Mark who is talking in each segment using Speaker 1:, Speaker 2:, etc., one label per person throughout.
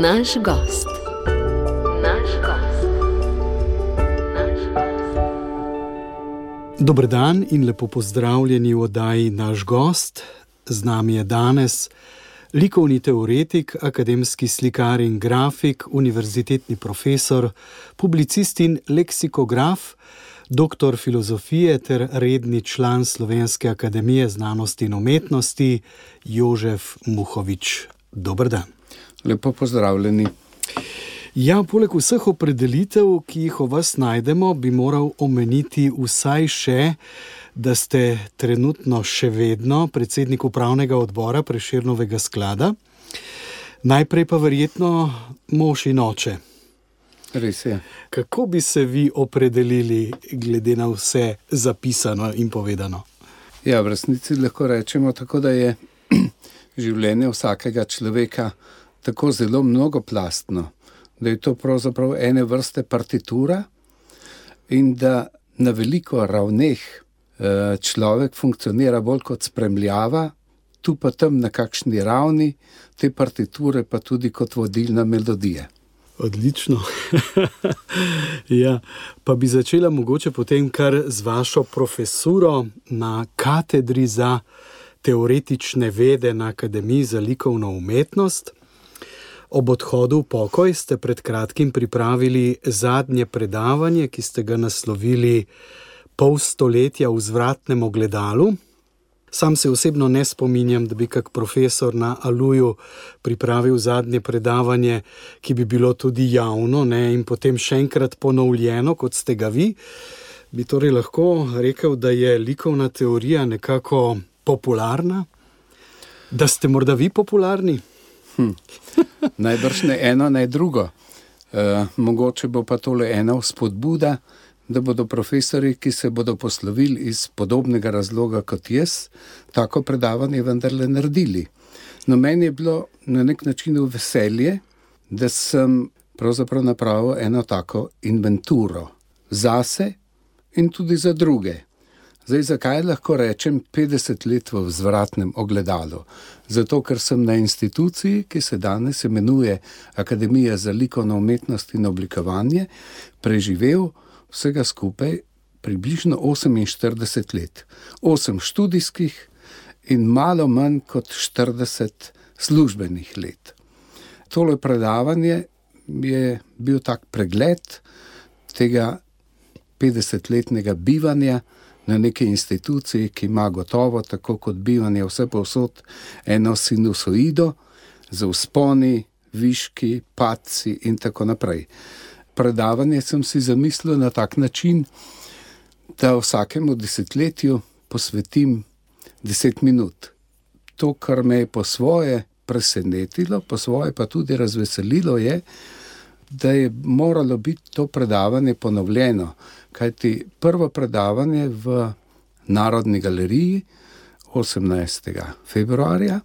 Speaker 1: Naš gost. Naš gost. Naš gost.
Speaker 2: Dober dan in lepo pozdravljeni v oddaji Naš gost. Z nami je danes likovni teoretik, akademski slikar in grafik, univerzitetni profesor, publicist in leksikograf, doktor filozofije ter redni član Slovenske akademije znanosti in umetnosti Jožef Muhovič. Dober dan.
Speaker 3: Lepo pozdravljeni.
Speaker 2: Ja, poleg vseh opredelitev, ki jih o vas najdemo, bi moral omeniti vsaj še, da ste trenutno še vedno predsednik upravnega odbora Preširnovega sklada, najprej pa verjetno mož in oče.
Speaker 3: Res je.
Speaker 2: Kako bi se vi opredelili, glede na vse zapisano in povedano?
Speaker 3: Ja, v resnici lahko rečemo tako, da je življenje vsakega človeka tako zelo mnogoplastno, da je to pravzaprav ene vrste partitura in da na veliko ravneh eh, človek funkcionira bolj kot spremljava, tu pa tam na kakšni ravni, te partiture pa tudi kot vodilna melodija.
Speaker 2: Odlično. ja, pa bi začela mogoče potem kar z vašo profesuro na katedri za teoretične vede na Akademiji za likovno umetnost. Ob odhodu v pokoj ste pred kratkim pripravili zadnje predavanje, ki ste ga naslovili Pol stoletja v zvratnem ogledalu. Sam se osebno ne spominjam, da bi kak profesor na Aluju pripravil zadnje predavanje, ki bi bilo tudi javno ne, in potem še enkrat ponovljeno, kot ste ga vi. Bi torej lahko rekel, da je likovna teorija nekako popularna, da ste morda vi popularni?
Speaker 3: Hm. Najbrž ne eno, ne drugo. E, mogoče bo pa tole ena spodbuda, da bodo profesori, ki se bodo poslovili iz podobnega razloga kot jaz, tako predavanje vendarle naredili. No, meni je bilo na nek način veselje, da sem pravzaprav napravil eno tako inventuro zase in tudi za druge. Zdaj, zakaj lahko rečem 50 let v vzvratnem ogledalu? Zato, ker sem na instituciji, ki se danes imenuje Akademija za likovno umetnost in oblikovanje, preživel vsega skupaj približno 48 let. 8 študijskih in malo manj kot 40 službenih let. Tole predavanje je bil tak pregled tega 50-letnega bivanja na neki instituciji, ki ima gotovo, tako kot bivanje vse povsod, eno sinusoido z usponi, viški, paci in tako naprej. Predavanje sem si zamislil na tak način, da vsakemu desetletju posvetim deset minut. To, kar me je po svoje presenetilo, po svoje pa tudi razveselilo, je, da je moralo biti to predavanje ponovljeno. Kajti prvo predavanje v Narodni galeriji 18. februarja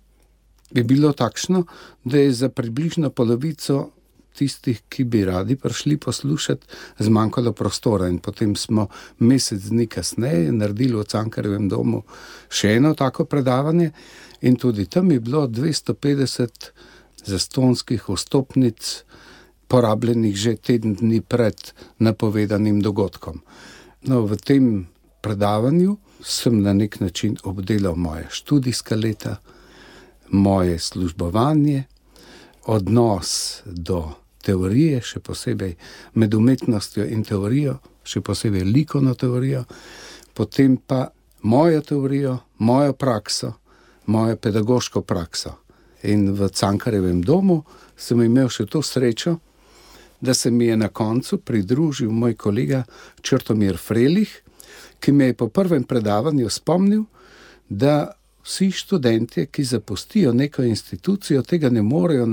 Speaker 3: je bilo takšno, da je za približno polovico tistih, ki bi radi prišli poslušati, zmanjkalo prostora. In potem smo mesec dni kasneje naredili v Cankarjevem domu še eno tako predavanje, in tudi tam je bilo 250 zastonskih vstopnic, porabljenih že teden dni pred napovedanim dogodkom. No, v tem predavanju sem na nek način obdelal moje študijska leta, moje službovanje, odnos do teorije, še posebej med umetnostjo in teorijo, še posebej likovno teorijo, potem pa mojo teorijo, mojo prakso, mojo pedagoško prakso. In v Cankarjevem domu sem imel še to srečo, da se mi je na koncu pridružil moj kolega Črtomir Frelih, ki me je po prvem predavanju spomnil, da vsi študenti, ki zapustijo neko institucijo, tega ne morejo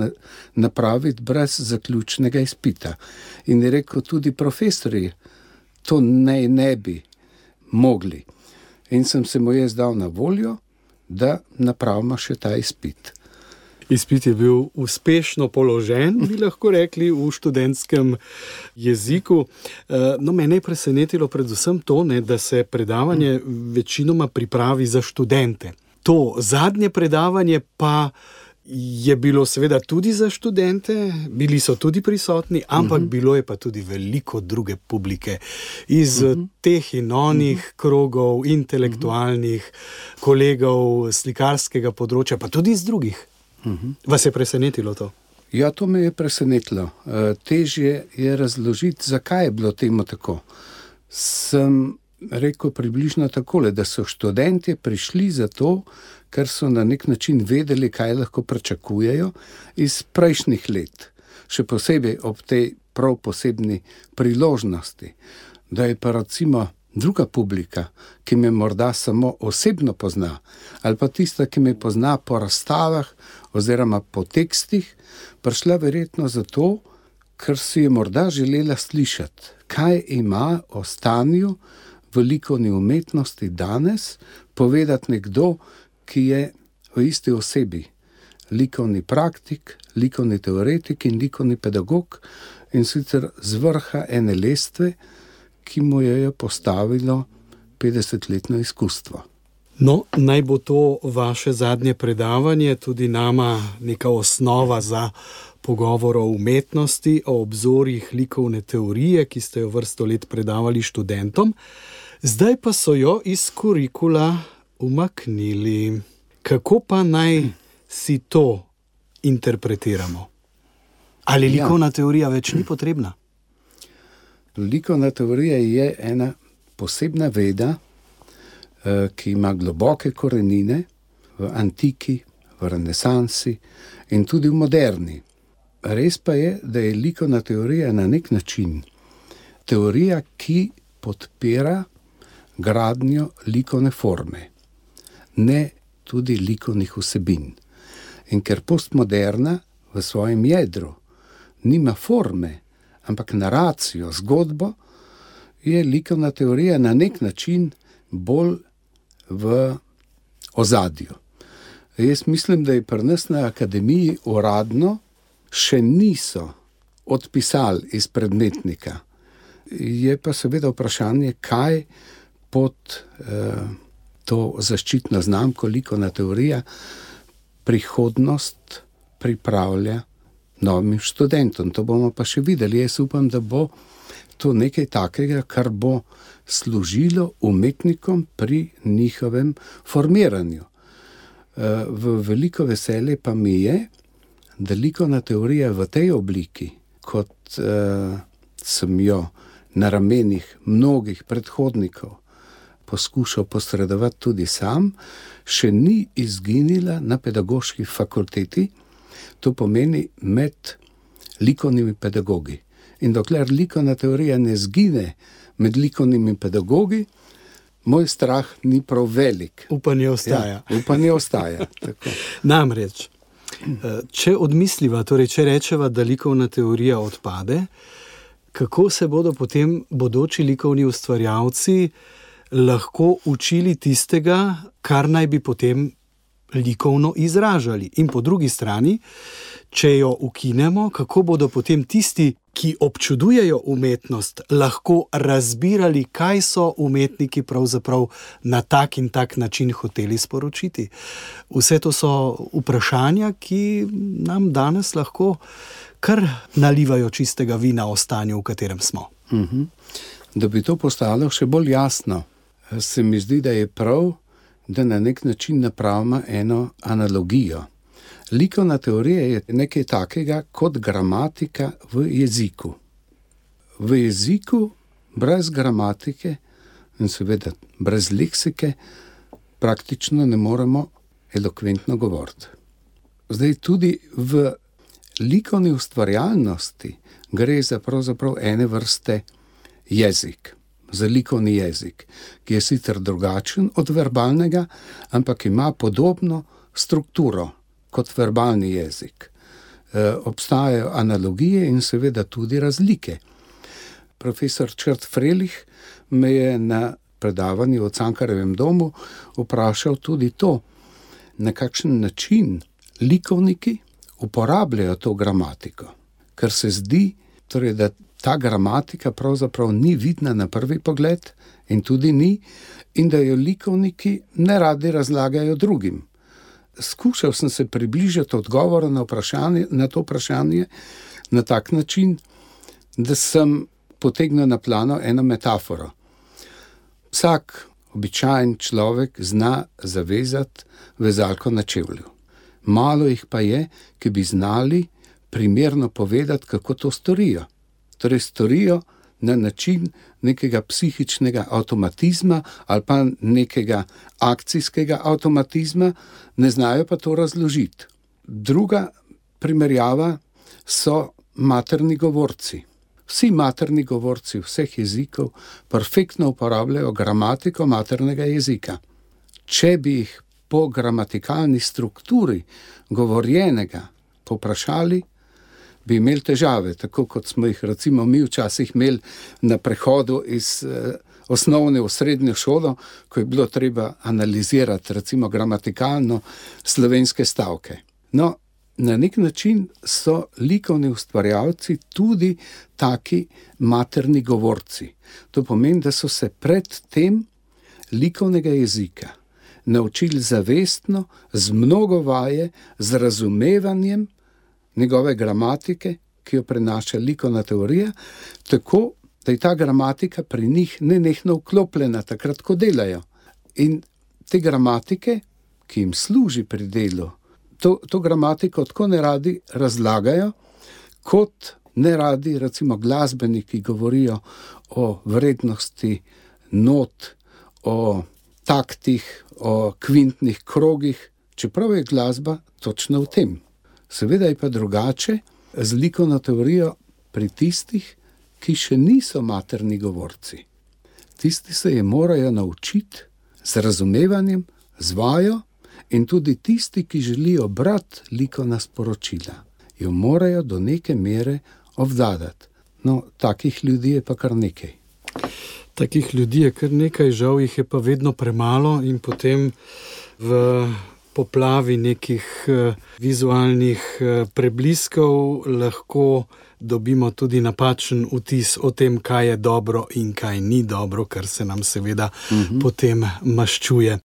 Speaker 3: napraviti brez zaključnega izpita. In je rekel tudi profesori, to naj ne bi mogli. In sem se mu jaz dal na voljo, da napravimo še ta izpit.
Speaker 2: Izpit je bil uspešno položen, bi lahko rekli, v študentskem jeziku. No, mene je presenetilo predvsem to, ne, da se predavanje večinoma pripravi za študente to zadnje predavanje pa je bilo seveda tudi za študente, bili so tudi prisotni, ampak uh -huh. bilo je pa tudi veliko druge publike iz uh -huh. teh in onih uh -huh. krogov, intelektualnih uh -huh. kolegov, slikarskega področja, pa tudi iz drugih. Uh -huh. Vas je presenetilo to?
Speaker 3: Ja, to me je presenetilo. E, težje je razložiti, zakaj je bilo temu tako. Sem rekel približno tako, da so študenti prišli zato, ker so na nek način vedeli, kaj lahko pričakujejo iz prejšnjih let, še posebej ob tej prav posebni priložnosti, da je pa recimo druga publika, ki me morda samo osebno pozna, ali pa tista, ki me pozna po razstavah oziroma po tekstih, prišla verjetno zato, ker si je morda želela slišati, kaj ima o stanju v likovni umetnosti danes povedati nekdo, ki je v isti osebi. Likovni praktik, likovni teoretik in likovni pedagog, in sicer z vrha ene lestve, ki mu je postavilo 50-letno izkustvo.
Speaker 2: No, naj bo to vaše zadnje predavanje, tudi nama neka osnova za pogovor o umetnosti, o obzorjih likovne teorije, ki ste jo vrsto let predavali študentom. Zdaj pa so jo iz kurikula umaknili. Kako pa naj si to interpretiramo? Ali ja. likovna ja. teorija več ni potrebna?
Speaker 3: Likovna teorija je ena posebna veda, eh, ki ima globoke korenine v antiki, v renesansi in tudi v moderni. Res pa je, da je likovna teorija na nek način teorija, ki podpira gradnjo likovne forme, ne tudi likovnih vsebin. In ker postmoderna v svojem jedru nima forme, ampak naracijo, zgodbo, je likovna teorija na nek način bolj v ozadju. Jaz mislim, da je pri nas na akademiji uradno še niso odpisali iz predmetnika. Je pa seveda vprašanje, kaj pod eh, to zaščitno znamko, likovna teorija, prihodnost pripravlja novim študentom. To bomo pa še videli. Jaz upam, da bo to nekaj takega, kar bo služilo umetnikom pri njihovem formiranju. Eh, v veliko veselje pa mi je, da likovna teorija v tej obliki, kot uh, sem jo na ramenih mnogih predhodnikov poskušal posredovati tudi sam, še ni izginila na pedagoški fakulteti, to pomeni med likovnimi pedagogi. In dokler likovna teorija ne zgine med likovnimi pedagogi, moj strah ni prav velik.
Speaker 2: Upanje ostaja.
Speaker 3: Ja, upanje ostaja.
Speaker 2: Namreč, eh, če odmisliva, torej če rečeva, da likovna teorija odpade, kako se bodo potem bodoči likovni ustvarjalci lahko učili tistega, kar naj bi potem likovno izražali. In po drugi strani, če jo ukinemo, kako bodo potem tisti, ki občudujejo umetnost, lahko razbirali, kaj so umetniki pravzaprav na tak in tak način hoteli sporočiti. Vse to so vprašanja, ki nam danes lahko kar nalivajo čistega vina o stanju, v katerem smo. Uh mhm. -huh.
Speaker 3: Da bi to postalo še bolj jasno, se mi zdi, da je prav, da na nek način napravimo eno analogijo. Likovna teorija je nekaj takega kot gramatika v jeziku. V jeziku, brez gramatike in seveda brez leksike, praktično ne moremo elokventno govoriti. Zdaj, tudi v likovni ustvarjalnosti gre za pravzaprav ene vrste jezik za likovni jezik, ki je sicer drugačen od verbalnega, ampak ima podobno strukturo kot verbalni jezik. E, obstajajo analogije in seveda tudi razlike. Profesor Črt Frelih me je na predavanju o Cankarevem domu vprašal tudi to, na kakšen način likovniki uporabljajo to gramatiko. Ker se zdi, torej, da ta gramatika pravzaprav ni vidna na prvi pogled, in tudi ni, in da jo likovniki ne radi razlagajo drugim. skušal sem se približati odgovoru na, na to vprašanje na tak način, da sem potegnil na plano eno metaforo. Vsak običajen človek zna zavezati vezalko na čevlju. Malo jih pa je, ki bi znali primerno povedati, kako to storijo. Torej, storijo na način nekega psihičnega avtomatizma ali pa nekega akcijskega avtomatizma, ne znajo pa to razložiti. Druga primerjava so materni govorci. Vsi materni govorci vseh jezikov perfektno uporabljajo gramatiko maternega jezika. Če bi jih po gramatikalni strukturi govorjenega poprašali, bi imeli težave, tako kot smo jih recimo mi včasih imeli na prehodu iz eh, osnovne v srednjo šolo, ko je bilo treba analizirati recimo gramatikalno slovenske stavke. No, na nek način so likovni ustvarjalci tudi taki materni govorci. To pomeni, da so se pred tem likovnega jezika naučili zavestno, z mnogo vaje, z razumevanjem njegove gramatike, ki jo prenaša likovna teorija, tako da je ta gramatika pri njih nenehno vklopljena, takrat, ko delajo. In te gramatike, ki jim služi pri delu, to, to gramatiko tako ne radi razlagajo, kot ne radi, recimo, glasbeniki govorijo o vrednosti not, o taktih, o kvintnih krogih, čeprav je glasba točno v tem. Seveda je pa drugače z likovno teorijo pri tistih, ki še niso materni govorci. Tisti se je morajo naučiti z razumevanjem, z vajo, in tudi tisti, ki želijo brati likovna sporočila, jo morajo do neke mere obvladati. No, takih ljudi je pa kar nekaj.
Speaker 2: Takih ljudi je kar nekaj, žal jih je pa vedno premalo, in potem v poplavi nekih uh, vizualnih uh, prebliskov lahko dobimo tudi napačen vtis o tem, kaj je dobro in kaj ni dobro, kar se nam seveda uh mhm. -huh. potem maščuje.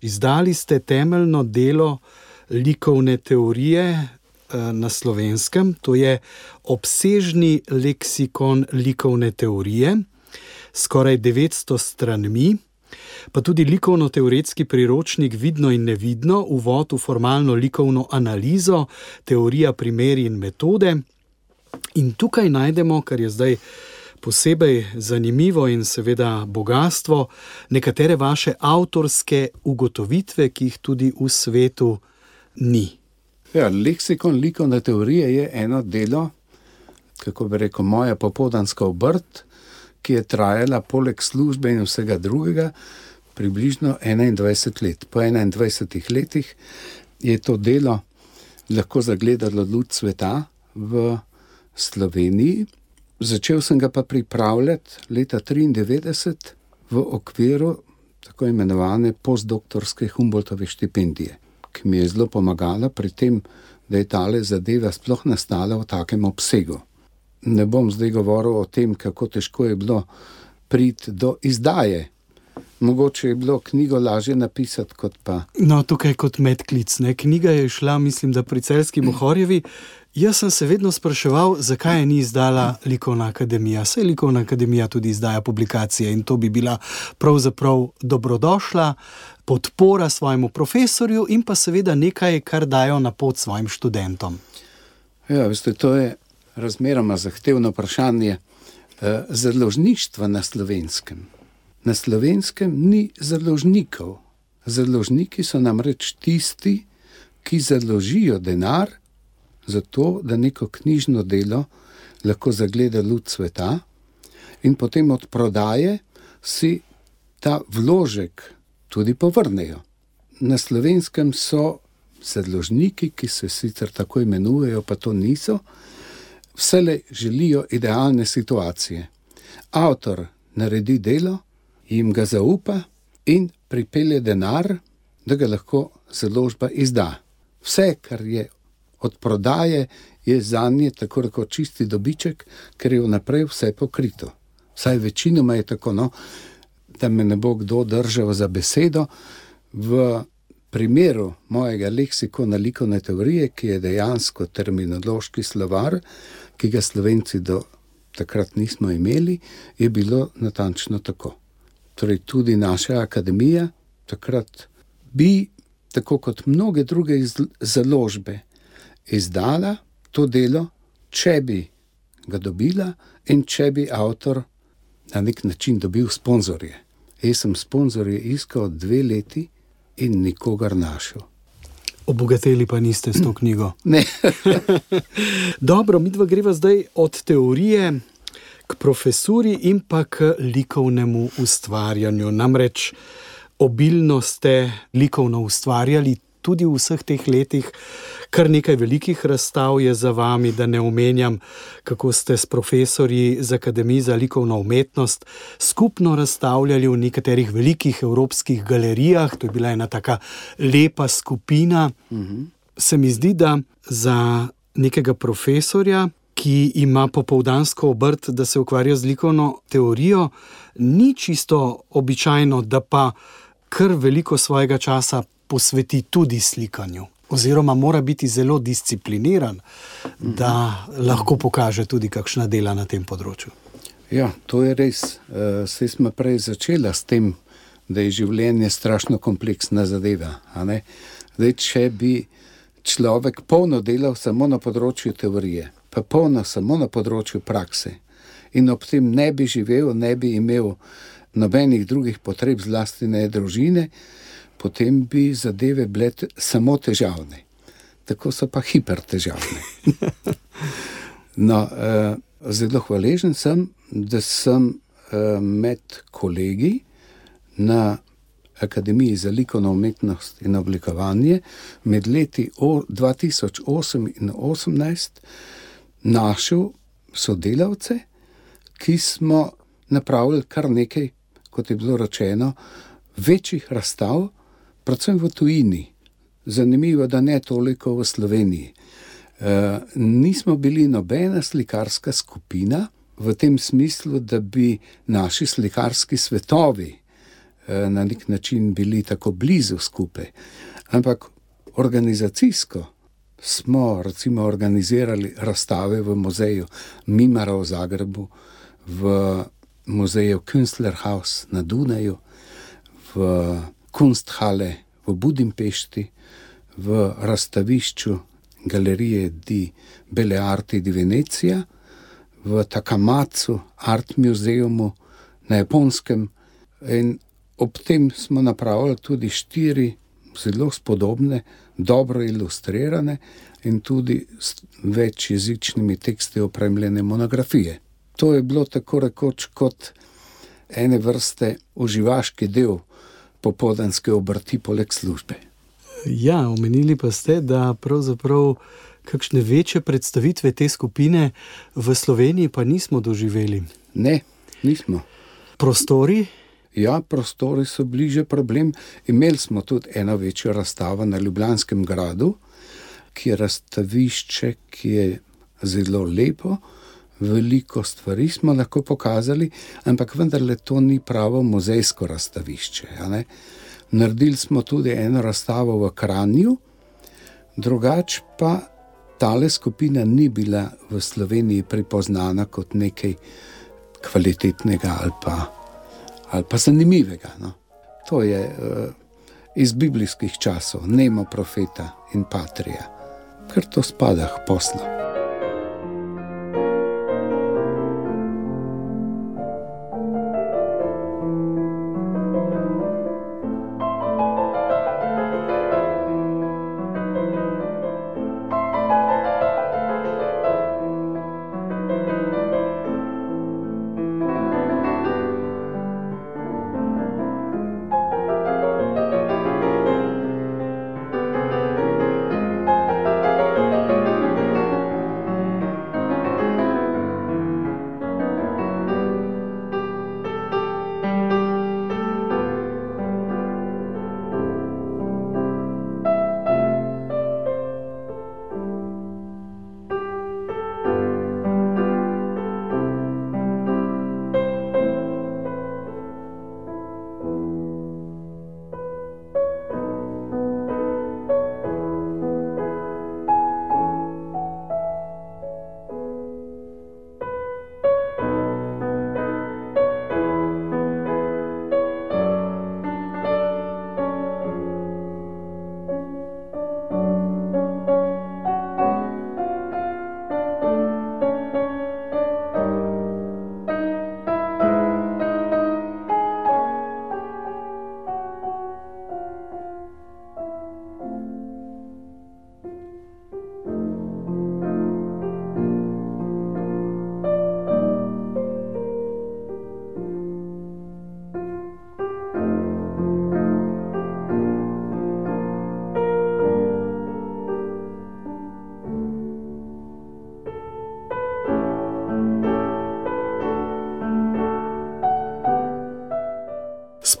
Speaker 2: Izdali ste temeljno delo likovne teorije uh, na slovenskem, to je obsežni leksikon likovne teorije, skoraj 900 stranmi pa tudi likovno-teoretski priročnik Vidno in nevidno, uvod v formalno likovno analizo, teorija, primeri in metode. In tukaj najdemo, kar je zdaj posebej zanimivo in seveda bogatstvo, nekatere vaše avtorske ugotovitve, ki jih tudi v svetu ni.
Speaker 3: Ja, leksikon likovne teorije je eno delo, kako bi rekel, moja popoldanska obrt, ki je trajala poleg službe in vsega drugega približno 21 let. Po 21 letih je to delo lahko zagledalo luč sveta v Sloveniji. Začel sem ga pa pripravljati leta 1993 v okviru tako imenovane postdoktorske Humboldtove štipendije, ki mi je zelo pomagala pri tem, da je tale zadeva sploh nastala v takem obsegu. Ne bom zdaj govoril o tem, kako težko je bilo priti do izdaje Mogoče je bilo knjigo lažje napisati kot pa.
Speaker 2: No, tukaj kot medklic. Ne? Knjiga je šla, mislim, da pri celski Mohorjevi. Jaz sem se vedno spraševal, zakaj je ni izdala Likovna akademija. Saj Likovna akademija tudi izdaja publikacije in to bi bila pravzaprav dobrodošla podpora svojemu profesorju in pa seveda nekaj, kar dajo na pot svojim študentom.
Speaker 3: Ja, veste, to je razmeroma zahtevno vprašanje eh, založništva na slovenskem. Na slovenskem ni založnikov. Založniki so namreč tisti, ki založijo denar za to, da neko knjižno delo lahko zagleda luč sveta, in potem od prodaje si ta vložek tudi povrnejo. Na slovenskem so založniki, ki se sicer tako imenujejo, pa to niso, vse le želijo idealne situacije. Avtor naredi delo, jim ga zaupa in pripelje denar, da ga lahko založba izda. Vse, kar je od prodaje, je za nje tako rekoč čisti dobiček, ker je vnaprej vse pokrito. Vsaj večinoma je tako, no, da me ne bo kdo držal za besedo. V primeru mojega leksikona likovne teorije, ki je dejansko terminološki slovar, ki ga slovenci do takrat nismo imeli, je bilo natančno tako. Torej, tudi naša akademija takrat bi, tako kot mnoge druge založbe, izdala to delo, če bi ga dobila in če bi avtor na nek način dobil sponzorje. Jaz sem sponzorje iskal dve leti in nikogar našel.
Speaker 2: Obogateli pa niste s to knjigo. Dobro, mi dva greva zdaj od teorije k profesuri in pa k likovnemu ustvarjanju. Namreč obilno ste likovno ustvarjali tudi v vseh teh letih, kar nekaj velikih razstav je za vami, da ne omenjam, kako ste s profesorji z Akademije za likovno umetnost skupno razstavljali v nekaterih velikih evropskih galerijah. To je bila ena tako lepa skupina. Mhm. Se mi zdi, da za nekega profesorja, ki ima popoldansko obrt, da se ukvarja z likovno teorijo, ni čisto običajno, da pa kar veliko svojega časa posveti tudi slikanju. Oziroma, mora biti zelo discipliniran, da lahko pokaže tudi kakšna dela na tem področju.
Speaker 3: Ja, to je res. Vse eh, smo prej začeli s tem, da je življenje strašno kompleksna zadeva. Zdaj, če bi človek polno delal samo na področju teorije, pa polno samo na področju prakse, in ob tem ne bi živel, ne bi imel nobenih drugih potreb, zlasti ne družine, potem bi zadeve bile samo težavne. Tako so pa hipertežavne. no, uh, zelo hvaležen sem, da sem uh, med kolegi na Akademiji za likovno umetnost in oblikovanje med leti 2008 in 2018 našel sodelavce, ki smo napravili kar nekaj, kot je bilo rečeno, večjih razstav, predvsem v tujini. Zanimivo, da ne toliko v Sloveniji. E, nismo bili nobena slikarska skupina v tem smislu, da bi naši slikarski svetovi e, na nek način bili tako blizu skupaj. Ampak organizacijsko smo recimo organizirali razstave v muzeju Mimara v Zagrebu, v muzeju Künstlerhaus na Dunaju, v Kunsthalle v Budimpešti, v razstavišču galerije Di Belle Arti di Venecija, v Takamacu Art Museumu na Japonskem. In ob tem smo napravili tudi štiri zelo spodobne, dobro ilustrirane in tudi s večjezičnimi teksti opremljene monografije. To je bilo tako rekoč kot ene vrste uživaški del popoldanske obrti poleg službe.
Speaker 2: Ja, omenili pa ste, da pravzaprav kakšne večje predstavitve te skupine v Sloveniji pa nismo doživeli.
Speaker 3: Ne, nismo.
Speaker 2: Prostori?
Speaker 3: Ja, prostori so bliže problem. Imeli smo tudi eno večjo razstavo na Ljubljanskem gradu, ki je razstavišče, ki je zelo lepo veliko stvari smo lahko pokazali, ampak vendarle to ni pravo muzejsko razstavišče. Naredili smo tudi eno razstavo v Kranju, drugače pa tale skupina ni bila v Sloveniji prepoznana kot nekaj kvalitetnega ali pa, ali pa zanimivega. No. To je uh, iz biblijskih časov, Nemo profeta in Patrija, ker to spada k poslu.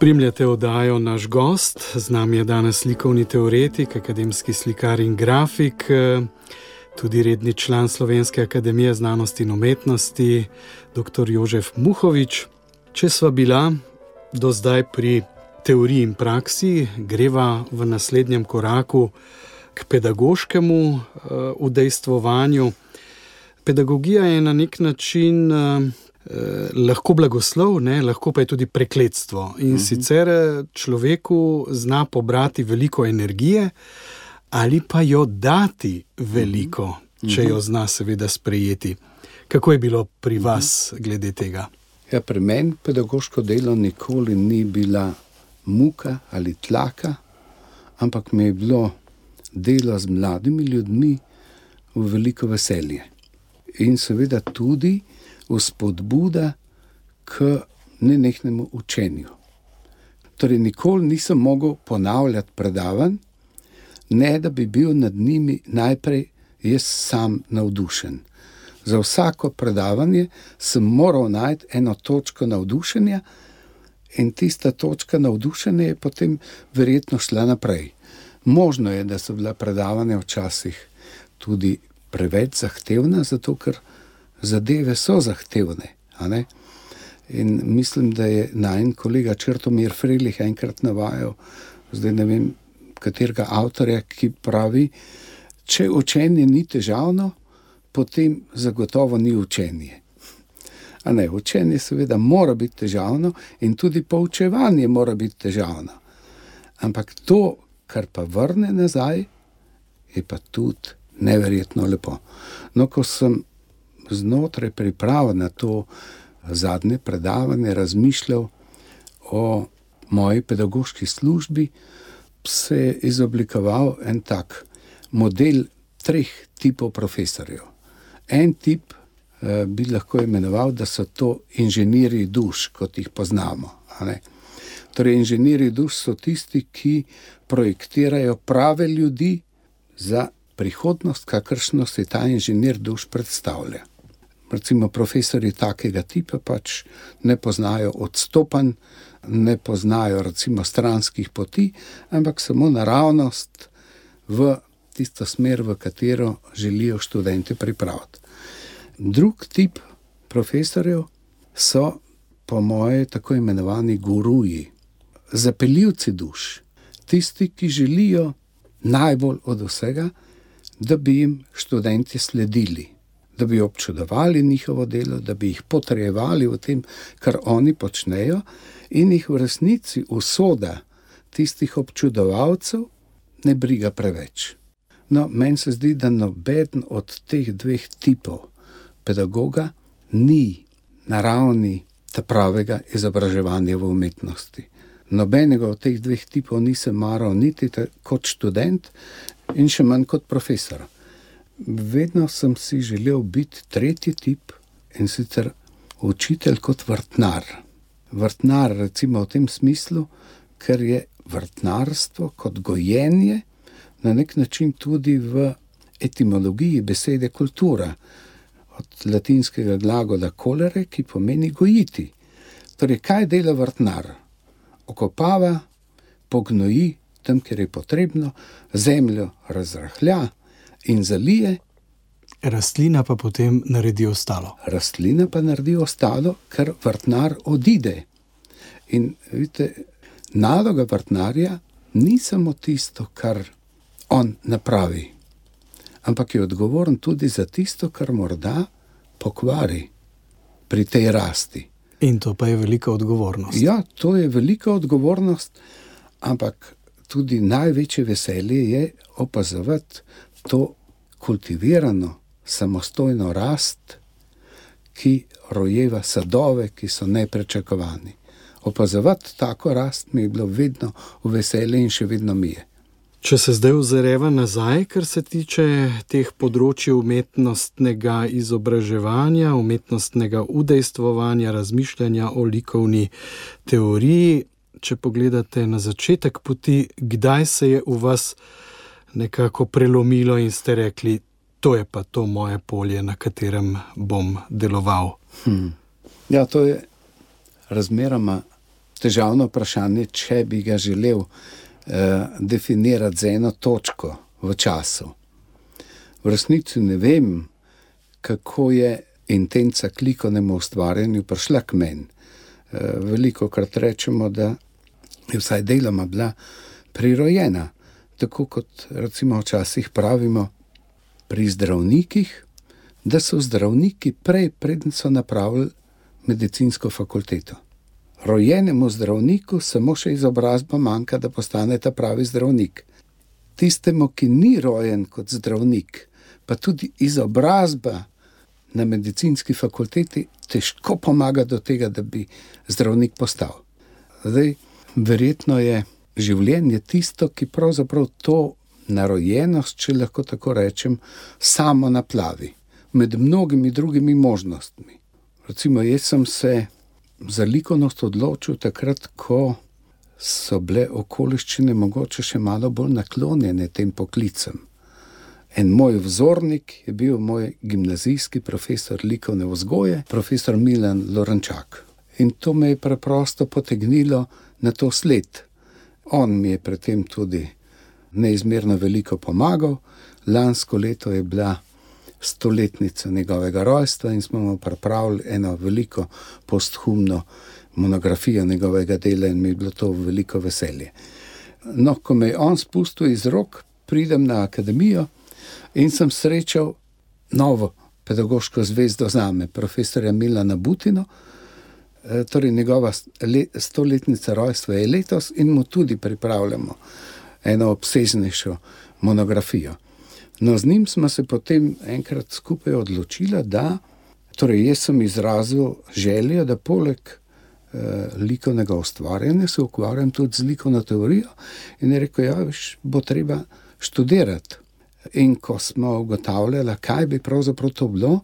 Speaker 2: Spremljate oddajo naš gost, z nami je danes likovni teoretik, akademski slikar in grafik, tudi redni član Slovenske akademije znanosti in umetnosti, dr. Jožef Muhovič. Če sva bila do zdaj pri teoriji in praksi, greva v naslednjem koraku k pedagoškemu uh, udejstvovanju. Pedagogija je na nek način uh, lahko blagoslov, ne, lahko pa je tudi prekletstvo. In uh mhm. -huh. sicer človeku zna pobrati veliko energije, ali pa jo dati veliko, uh -huh. če jo zna, seveda, sprejeti. Kako je bilo pri vas glede tega?
Speaker 3: Ja, pri meni pedagoško delo nikoli ni bila muka ali tlaka, ampak mi je bilo delo z mladimi ljudmi v veliko veselje. In seveda tudi vzpodbuda k nenehnemu učenju. Torej, nikoli nisem mogel ponavljati predavanj, ne da bi bil nad njimi najprej jaz sam navdušen. Za vsako predavanje sem moral najti eno točko navdušenja, in tista točka navdušenja je potem verjetno šla naprej. Možno je, da so bila predavanja včasih tudi preveč zahtevna, zato ker zadeve so zahtevne. In mislim, da je najen kolega Črtomir Frelih enkrat navajal, zdaj ne vem, katerega avtorja, ki pravi, če učenje ni težavno, potem zagotovo ni učenje. A ne, učenje seveda mora biti težavno in tudi poučevanje mora biti težavno. Ampak to, kar pa vrne nazaj, je pa tudi neverjetno lepo. No, ko sem znotraj priprav na to zadnje predavanje razmišljal o moji pedagoški službi, se je izoblikoval en tak model treh tipov profesorjev. En tip eh, bi lahko imenoval, da so to inženirji duš, kot jih poznamo. Torej, inženirji duš so tisti, ki projektirajo prave ljudi za prihodnost, kakršno se ta inženir duš predstavlja. Recimo, profesori takega tipa pač ne poznajo odstopanj, ne poznajo recimo stranskih poti, ampak samo naravnost v tisto smer, v katero želijo študente pripraviti. Drug tip profesorjev so, po moje, tako imenovani guruji, zapeljivci duš, tisti, ki želijo najbolj od vsega, da bi jim študenti sledili, da bi občudovali njihovo delo, da bi jih potrjevali v tem, kar oni počnejo, in jih v resnici usoda tistih občudovalcev ne briga preveč. No, meni se zdi, da noben od teh dveh tipov pedagoga ni na ravni pravega izobraževanja v umetnosti. Nobenega od teh dveh tipov nisem maral, niti kot študent, in še manj kot profesor. Vedno sem si želel biti tretji tip in sicer učitelj kot vrtnar. Vrtnar, recimo v tem smislu, ker je vrtnarstvo kot gojenje na nek način tudi v etimologiji besede kultura, od latinskega glagola kolere, ki pomeni gojiti. Torej, kaj dela vrtnar? Okopava, pognoji tam, kjer je potrebno, zemljo razrahlja in zalije.
Speaker 2: Rastlina pa potem naredi ostalo.
Speaker 3: Rastlina pa naredi ostalo, ker vrtnar odide. In vidite, naloga vrtnarja ni samo tisto, kar on napravi, ampak je odgovoren tudi za tisto, kar morda pokvari pri tej rasti.
Speaker 2: In to pa je velika odgovornost.
Speaker 3: Ja, to je velika odgovornost, ampak tudi največje veselje je opazovati to kultivirano, samostojno rast, ki rojeva sadove, ki so neprečakovani. Opazovati tako rast mi je bilo vedno v veselje in še vedno mi je.
Speaker 2: Če se zdaj ozreva nazaj, kar se tiče teh področji umetnostnega izobraževanja, umetnostnega udejstvovanja, razmišljanja o likovni teoriji, če pogledate na začetek poti, kdaj se je v vas nekako prelomilo in ste rekli, to je pa to moje polje, na katerem bom deloval. Hmm.
Speaker 3: Ja, to je razmeroma težavno vprašanje, če bi ga želel eh, definirati z eno točko v času. V resnici ne vem, kako je intenca k likovnemu ustvarjanju prišla k meni. Eh, veliko krat rečemo, da je vsaj deloma bila prirojena, tako kot recimo včasih pravimo pri zdravnikih, da so zdravniki prej, predtem so napravili medicinsko fakulteto. Rojenemu zdravniku samo še izobrazba manjka, da postane ta pravi zdravnik. Tistemu, ki ni rojen kot zdravnik, pa tudi izobrazba na medicinski fakulteti težko pomaga do tega, da bi zdravnik postal. Zdaj, verjetno je življenje tisto, ki pravzaprav to narojenost, če lahko tako rečem, samo naplavi med mnogimi drugimi možnostmi. Recimo, jaz sem se za likovnost odločil takrat, ko so bile okoliščine mogoče še malo bolj naklonjene tem poklicem. En moj vzornik je bil moj gimnazijski profesor likovne vzgoje, profesor Milan Lorenčak. In to me je preprosto potegnilo na to sled. On mi je pri tem tudi neizmerno veliko pomagal. Lansko leto je bila stoletnica njegovega rojstva in smo mu pripravili eno veliko posthumno monografijo njegovega dela in mi je bilo to veliko veselje. No, ko me je on spustil iz rok, pridem na akademijo in sem srečal novo pedagoško zvezdo za me, profesorja Milana Butino. E, torej, njegova stoletnica rojstva je letos in mu tudi pripravljamo eno obsežnejšo monografijo. No, z njim smo se potem enkrat skupaj odločili, da torej jaz sem izrazil željo, da poleg eh, likovnega ustvarjanja se ukvarjam tudi z likovno teorijo. In je rekel, ja, bo treba študirati. In ko smo ugotavljali, kaj bi pravzaprav to bilo,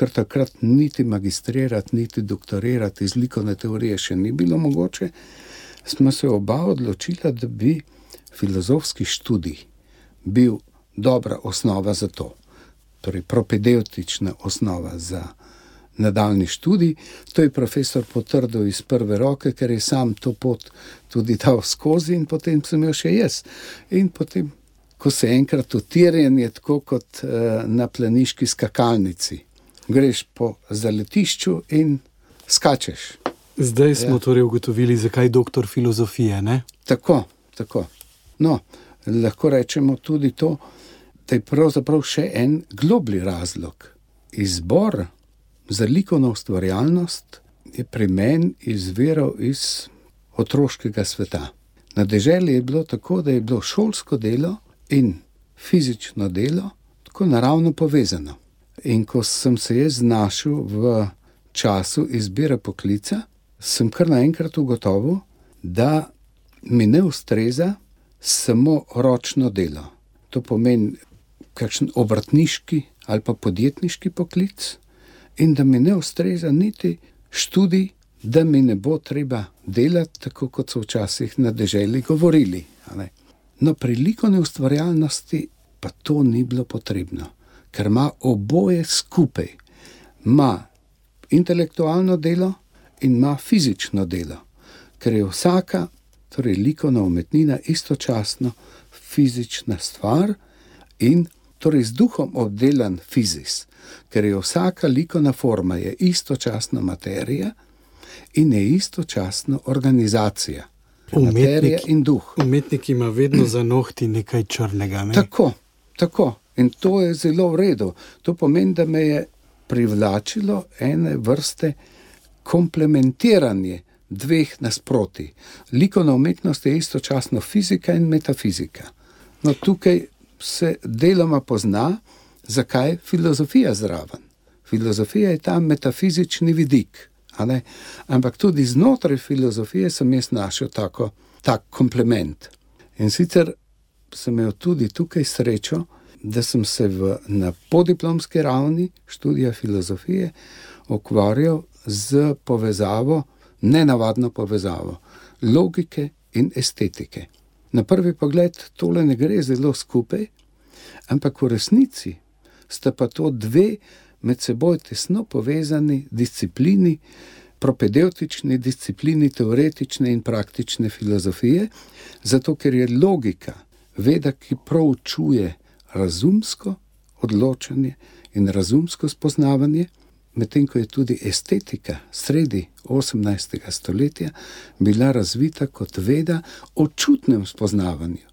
Speaker 3: ker takrat niti magistrirati, niti doktorirati iz likovne teorije še ni bilo mogoče, smo se oba odločili, da bi filozofski študij bil dobra osnova za to, torej propedeutična osnova za nadaljni študij. To je profesor potrdil iz prve roke, ker je sam to pot tudi dal skozi in potem sem jo še jaz. In potem ko se enkrat utirjen, je tako kot uh, na planiški skakalnici. Greš po zaletišču in skačeš.
Speaker 2: Zdaj smo ja. torej ugotovili, zakaj je doktor filozofije. Ne?
Speaker 3: Tako, tako. No, lahko rečemo tudi to, da je pravzaprav še en globli razlog. Izbor za likovno ustvarjalnost je pri meni izviral iz otroškega sveta. Na deželi je bilo tako, da je bilo šolsko delo in fizično delo tako naravno povezano. In ko sem se jaz znašel v času izbire poklica, sem kar naenkrat ugotovil, da mi ne ustreza samo ročno delo. To pomeni kakšen obrtniški ali pa podjetniški poklic, in da mi ne ustreza niti študij, da mi ne bo treba delati tako, kot so včasih na deželi govorili. No, pri likovni ustvarjalnosti pa to ni bilo potrebno, ker ima oboje skupaj. Ma intelektualno delo in ima fizično delo, ker je vsaka, torej likovna umetnina, istočasno fizična stvar in torej z duhom obdelan fizis, ker je vsaka likovna forma istočasno materija in je istočasno organizacija. Umetnik, in duh.
Speaker 2: Umetnik ima vedno za nohti nekaj črnega. Ne?
Speaker 3: Tako, tako. In to je zelo v redu. To pomeni, da me je privlačilo ene vrste komplementiranje dveh nasproti. Likovna umetnost je istočasno fizika in metafizika. No, tukaj se deloma pozna, zakaj je filozofija zraven. Filozofija je ta metafizični vidik. Ampak tudi znotraj filozofije sem jaz našel tako, tak komplement. In sicer sem imel tudi tukaj srečo, da sem se v, na podiplomski ravni študija filozofije ukvarjal z povezavo, nenavadno povezavo logike in estetike. Na prvi pogled tole ne gre zelo skupaj, ampak v resnici sta pa to dve med seboj tesno povezani disciplini, propedeutični disciplini teoretične in praktične filozofije, zato ker je logika veda, ki proučuje razumsko odločanje in razumsko spoznavanje, medtem ko je tudi estetika sredi 18. stoletja bila razvita kot veda o čutnem spoznavanju,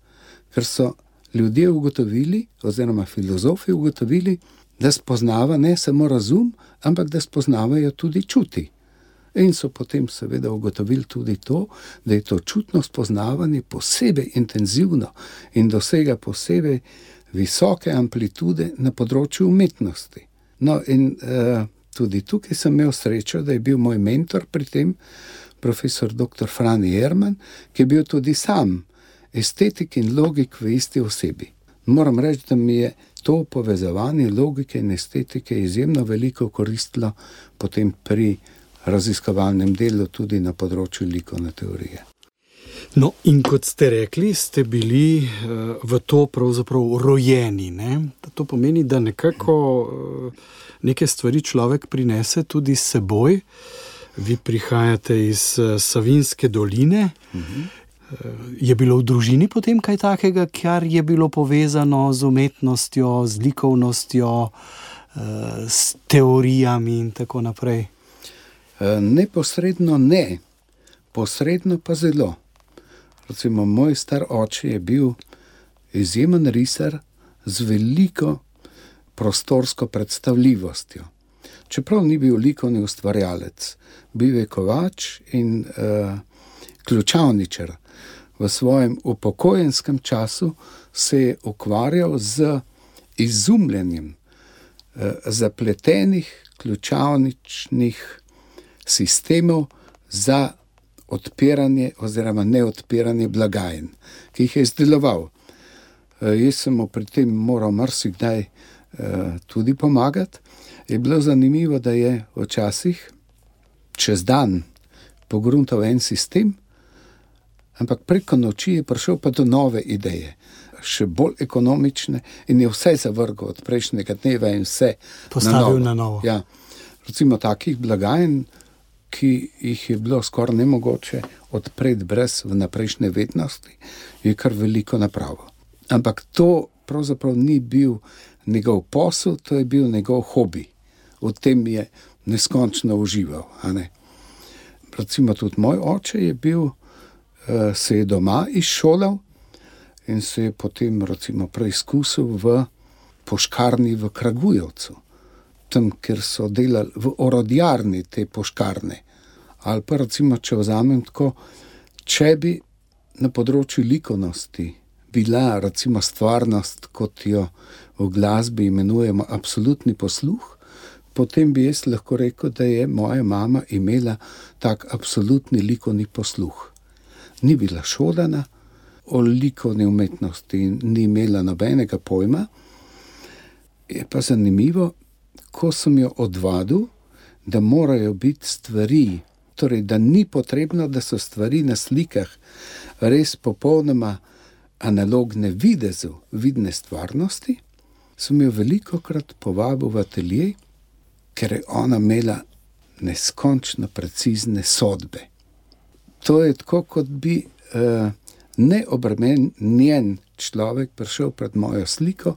Speaker 3: ker so ljudje ugotovili, oziroma filozofi ugotovili, da spoznava ne samo razum, ampak da spoznavajo tudi čuti. In so potem, seveda, ugotovili tudi to, da je to čutno spoznavanje posebej intenzivno in dosega posebej visoke amplitude na področju umetnosti. No, in uh, tudi tukaj sem imel srečo, da je bil moj mentor pri tem, profesor dr. Franji Jerman, ki je bil tudi sam estetik in logik v isti osebi. Moram reči, da mi je to povezovanje logike in estetike izjemno veliko koristilo potem pri raziskovalnem delu, tudi na področju likovne teorije.
Speaker 2: No, in kot ste rekli, ste bili uh, v to pravzaprav rojeni. Ne? To pomeni, da nekako uh, neke stvari človek prinese tudi s seboj. Vi prihajate iz uh, Savinske doline. Uh -huh. Je bilo v družini potem kaj takega, kar je bilo povezano z umetnostjo, z likovnostjo, eh, s teorijami in tako naprej?
Speaker 3: Eh, neposredno ne, posredno pa zelo. Recimo, moj star oče je bil izjemen risar z veliko prostorsko predstavljivostjo. Čeprav ni bil likovni ustvarjalec, bil je kovač in uh, ključavničar v svojem upokojenskem času se je ukvarjal z izumljanjem eh, zapletenih ključavničnih sistemov za odpiranje oziroma neodpiranje blagajn, ki jih je izdeloval. Eh, jaz sem mu pri tem moral marsikdaj eh, tudi pomagati. Je bilo zanimivo, da je včasih čez dan pogruntal en sistem, ampak preko noči je prišel pa do nove ideje, še bolj ekonomične, in je vse zavrgel od prejšnjega dneva in vse
Speaker 2: postavil na novo. Na novo.
Speaker 3: Ja, recimo takih blagajn, ki jih je bilo skoraj nemogoče odpreti brez vnaprejšnje vednosti, je kar veliko napravo. Ampak to pravzaprav ni bil njegov posel, to je bil njegov hobi. V tem je neskončno užival. Recimo tudi moj oče je bil. Eh, se je doma izšolal in se je potem recimo, preizkusil v poškarni v Kragujevcu, tam, kjer so delali v orodjarni te poškarne. Ali pa recimo, če vzamem tako, če bi na področju likovnosti bila recimo stvarnost, kot jo v glasbi imenujemo, absolutni posluh. Potem bi jaz lahko rekel, da je moja mama imela tak absolutni likovni posluh ni bila šolana o likovni umetnosti in ni imela nobenega pojma. Je pa zanimivo, ko sem jo odvadil, da morajo biti stvari, torej da ni potrebno, da so stvari na slikah res popolnoma analogne videzu, vidne stvarnosti, sem jo veliko krat povabil v atelje, ker je ona imela neskončno precizne sodbe. To je tako, kot bi uh, neobremenjen človek prišel pred mojo sliko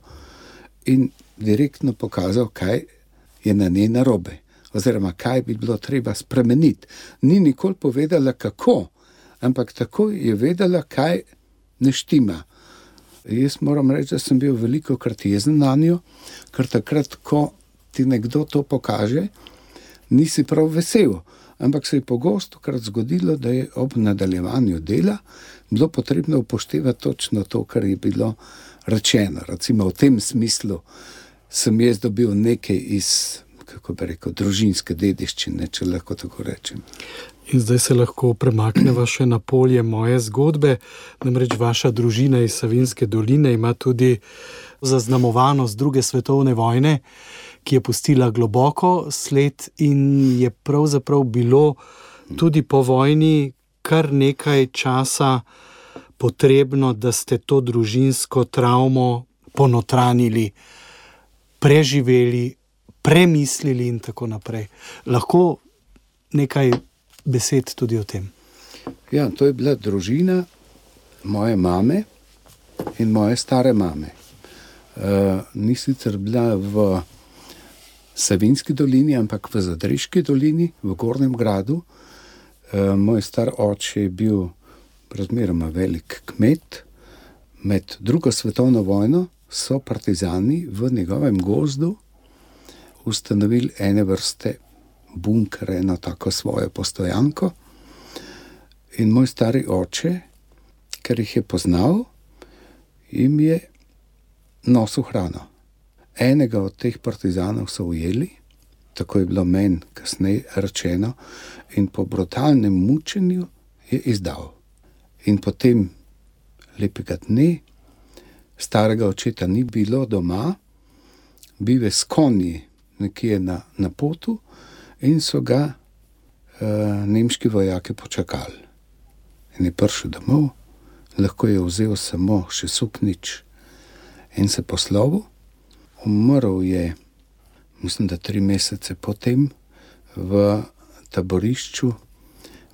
Speaker 3: in direktno pokazal, kaj je na njej narobe, oziroma kaj bi bilo treba spremeniti. Ni nikoli povedala, kako, ampak tako je vedela, kaj ne štima. Jaz moram reči, da sem bil veliko krat jezen na njo, ker takrat, ko ti nekdo to pokaže, nisi prav vesel ampak se je pogosto krat zgodilo, da je ob nadaljevanju dela bilo potrebno upoštevati točno to, kar je bilo rečeno. Recimo v tem smislu sem jaz dobil nekaj iz, kako bi rekel, družinske dediščine, če lahko tako rečem.
Speaker 2: In zdaj se lahko premaknemo še na polje moje zgodbe. Namreč vaša družina iz Savinske doline ima tudi zaznamovanost druge svetovne vojne ki je pustila globoko sled, in je pravzaprav bilo tudi po vojni kar nekaj časa potrebno, da ste to družinsko travmo ponotranili, preživeli, premislili in tako naprej. Lahko nekaj besed tudi o tem.
Speaker 3: Ja, to je bila družina moje mame in moje stare mame. Uh, ni sicer bila v Savinski dolini, ampak v Zadreški dolini, v Gornjem gradu. Uh, moj star oče je bil razmeroma velik kmet. Med drugo svetovno vojno so partizani v njegovem gozdu ustanovili ene vrste bunkere, eno tako svojo postojanko. In moj stari oče, ker jih je poznal, jim je nosil hrano. Enega od teh partizanov so ujeli, tako je bilo meni kasneje rečeno, in po brutalnem mučenju je izdal. In potem lepega dne, starega očeta ni bilo doma, bil je s konji nekje na, na potu in so ga uh, nemški vojaki počakali. In je prišel domov, lahko je vzel samo še suknič in se poslovil. Umrl je, mislim, da tri mesece potem v taborišču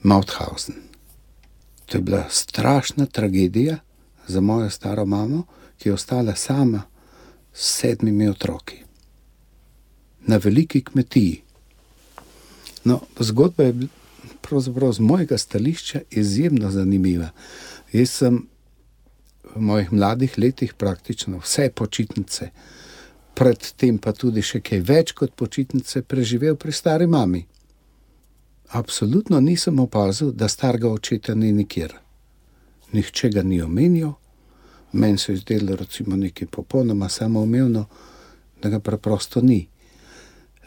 Speaker 3: Mauthausen. To je bila strašna tragedija za mojo staro mamo, ki je ostala sama s sedmimi otroki na veliki kmetiji. No, zgodba je pravzaprav z mojega stališča izjemno zanimiva. Jaz sem v mojih mladih letih praktično vse počitnice, predtem pa tudi še kaj več kot počitnice, preživel pri stari mami. Absolutno nisem opazil, da starega očeta ni nikjer. Nihče ga ni omenil, meni se je zdelo, recimo, nekaj popolnoma samoumevno, da ga preprosto ni.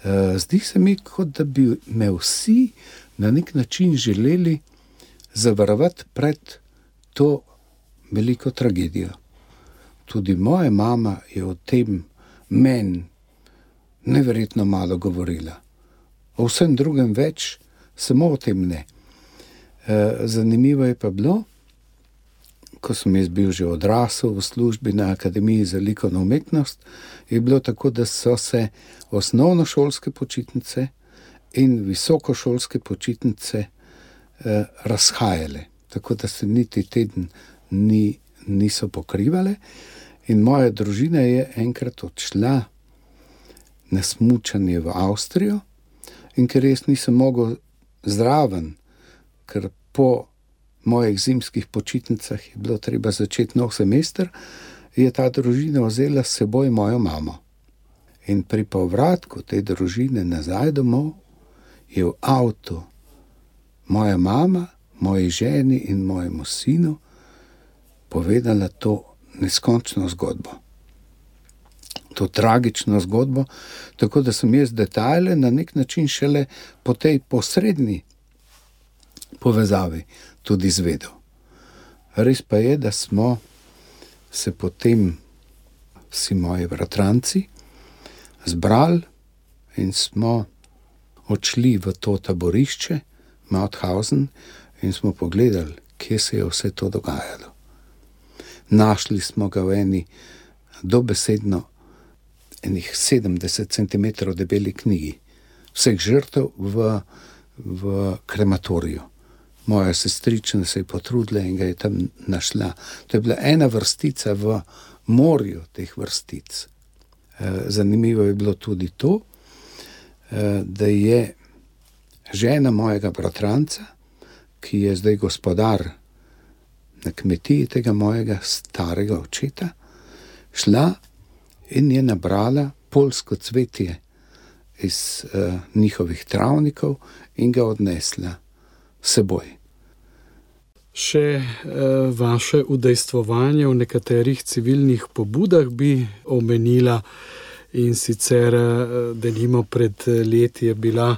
Speaker 3: E, zdi se mi, kot da bi me vsi na nek način želeli zavarovati pred to veliko tragedijo. Tudi moja mama je o tem meni neverjetno malo govorila. O vsem drugem več, samo o tem ne. E, zanimivo je pa bilo, ko sem jaz bil že odrasel v službi na Akademiji za likovno umetnost, je bilo tako, da so se osnovnošolske počitnice in visokošolske počitnice eh, razhajale, tako da se niti teden ni, niso pokrivale. In moja družina je enkrat odšla na smučanje v Avstrijo, in ker res nisem mogel zraven, ker po mojih zimskih počitnicah je bilo treba začeti nov semester, je ta družina vzela s seboj mojo mamo. In pri povratku te družine nazaj domov je v avtu moja mama, moji ženi in mojemu sinu povedala to neskončno zgodbo. To tragično zgodbo, tako da sem jaz detajle na nek način šele po tej posrednji povezavi tudi izvedel. Res pa je, da smo se potem vsi moji bratranci zbrali in smo odšli v to taborišče, Mauthausen, in smo pogledali, kje se je vse to dogajalo. Našli smo ga v eni dobesedno enih 70 cm debeli knjigi, vseh žrtev v, v krematoriju moja sestrična se je potrudila in ga je tam našla. To je bila ena vrstica v morju teh vrstic. Eh, zanimivo je bilo tudi to, eh, da je žena mojega bratranca, ki je zdaj gospodar na kmetiji tega mojega starega očeta, šla in je nabrala polsko cvetje iz uh, njihovih travnikov in ga odnesla seboj.
Speaker 2: Še eh, vaše udejstvovanje v nekaterih civilnih pobudah bi omenila, in sicer, eh, da nimo pred leti je bila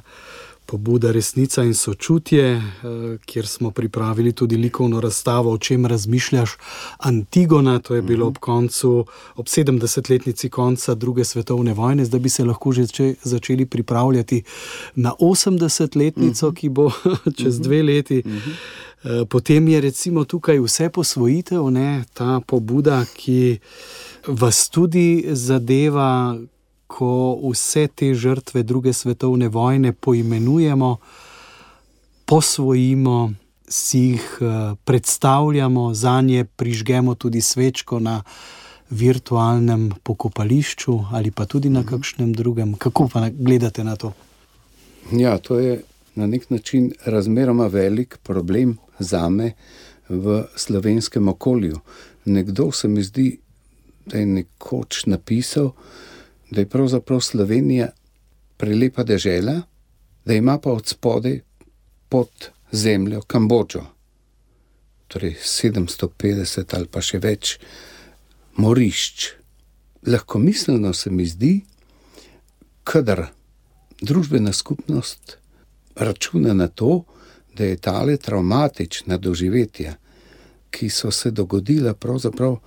Speaker 2: pobuda Resnica in sočutje, eh, kjer smo pripravili tudi likovno razstavo, o čem razmišljaš, Antigona, to je bilo ob koncu, ob 70-letnici konca druge svetovne vojne, zdaj bi se lahko že začeli pripravljati na 80-letnico, ki bo čez dve leti. Eh, potem je recimo tukaj vse posvojitev, ne, ta pobuda, ki vas tudi zadeva, ko vse te žrtve druge svetovne vojne poimenujemo. posvojimo, si jih uh, predstavljamo, za nje prižgemo tudi svečko na virtualnem pokopališču ali pa tudi na mhm. kakšnem drugem. Kako pa gledate na to?
Speaker 3: Ja, to je na nek način razmeroma velik problem za me v slovenskem okolju. Nekdo se mi zdi, da je nekoč napisal, da je pravzaprav Slovenija prelepa dežela, da ima pa od spodaj pod zemljo Kambodžo, torej 750 ali pa še več morišč. Lahko miselno se mi zdi, kadar družbena skupnost računa na to, da je tale traumatična doživetja, ki so se dogodila pravzaprav